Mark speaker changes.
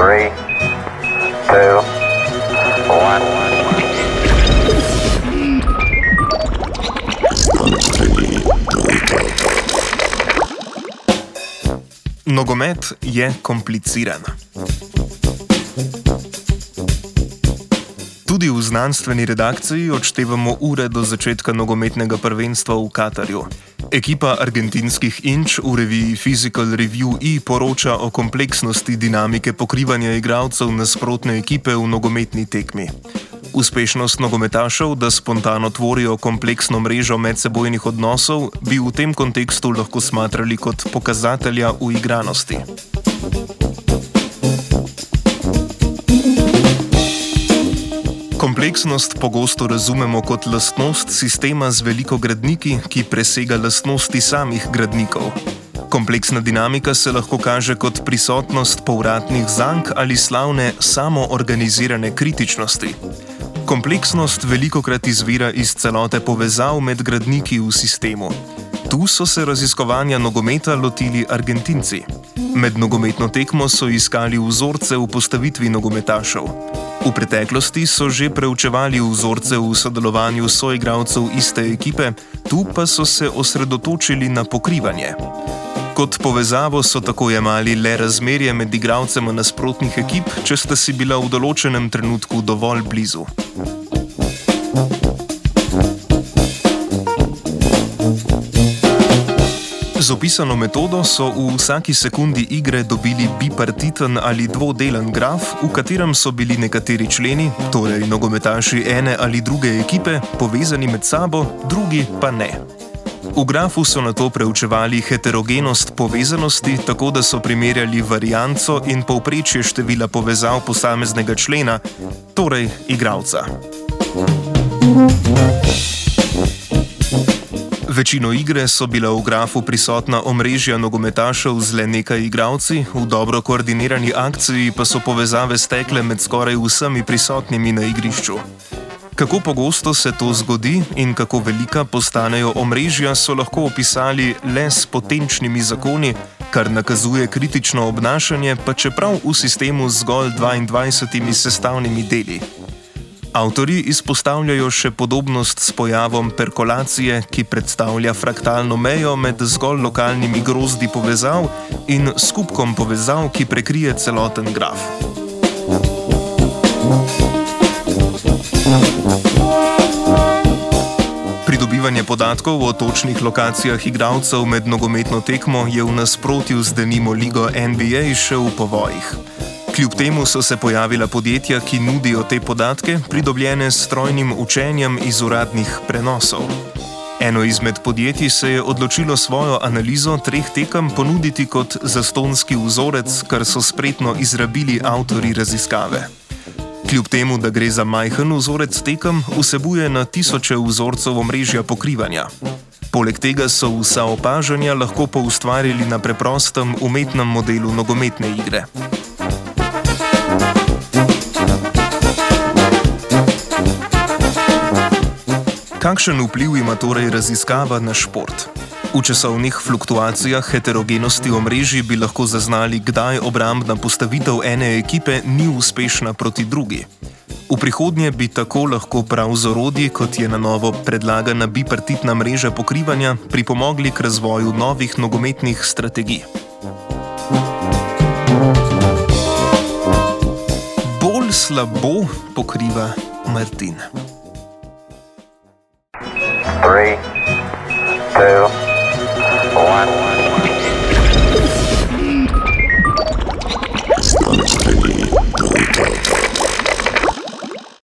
Speaker 1: Three, two, one.
Speaker 2: Nogomet je kompliciran. Tudi v znanstveni redakciji odštevamo ure do začetka nogometnega prvenstva v Katarju. Ekipa argentinskih Inč v reviji Physical Review E poroča o kompleksnosti dinamike pokrivanja igralcev nasprotne ekipe v nogometni tekmi. Uspešnost nogometašev, da spontano tvorijo kompleksno mrežo medsebojnih odnosov, bi v tem kontekstu lahko smatrali kot pokazatelja uigranosti. Kompleksnost pogosto razumemo kot lastnost sistema z veliko gradniki, ki presega lastnosti samih gradnikov. Kompleksna dinamika se lahko kaže kot prisotnost povratnih zank ali slavne samoorganizirane kritičnosti. Kompleksnost veliko krat izvira iz celote povezav med gradniki v sistemu. Tu so se raziskovanja nogometa lotili Argentinci. Med nogometno tekmo so iskali vzorce v postavitvi nogometašev. V preteklosti so že preučevali vzorce v sodelovanju soigralcev iste ekipe, tu pa so se osredotočili na pokrivanje. Kot povezavo so tako jemali le razmerje med igralcema nasprotnih ekip, če sta si bila v določenem trenutku dovolj blizu. Z opisano metodo so v vsaki sekundi igre dobili bipartiten ali dvodelen graf, v katerem so bili nekateri členi, torej nogometaši ene ali druge ekipe, povezani med sabo, drugi pa ne. V grafu so na to preučevali heterogenost povezanosti, tako da so primerjali varianco in povprečje števila povezav posameznega člena, torej igralca. Večino igre so bila v grafu prisotna omrežja nogometašev z le nekaj igralci, v dobro koordinirani akciji pa so povezave stekle med skoraj vsemi prisotnimi na igrišču. Kako pogosto se to zgodi in kako velika postanejo omrežja, so lahko opisali le s potenčnimi zakoni, kar nakazuje kritično obnašanje, pa čeprav v sistemu z zgolj 22 sestavnimi deli. Avtori izpostavljajo še podobnost s pojavom perkolacije, ki predstavlja fraktalno mejo med zgolj lokalnimi grozdi povezav in skupkom povezav, ki prekrije celoten graf. Pridobivanje podatkov o točnih lokacijah igralcev med nogometno tekmo je v nasprotju z denimo ligo NBA še v povojih. Kljub temu so se pojavila podjetja, ki nudijo te podatke, pridobljene s strojnim učenjem iz uradnih prenosov. Eno izmed podjetij se je odločilo svojo analizo treh tekem ponuditi kot zastonski vzorec, kar so spretno izrabili avtori raziskave. Kljub temu, da gre za majhen vzorec tekem, vsebuje na tisoče vzorcev omrežja pokrivanja. Poleg tega so vsa opažanja lahko poustvarili na preprostem umetnem modelu nogometne igre. Kakšen vpliv ima torej raziskava na šport? V časovnih fluktuacijah heterogenosti omrežij bi lahko zaznali, kdaj obrambna postavitev ene ekipe ni uspešna proti drugi. V prihodnje bi tako lahko prav z orodji, kot je na novo predlagana bipartitna mreža pokrivanja, pripomogli k razvoju novih nogometnih strategij. Bolj slabo pokriva Martin.
Speaker 1: Three, two,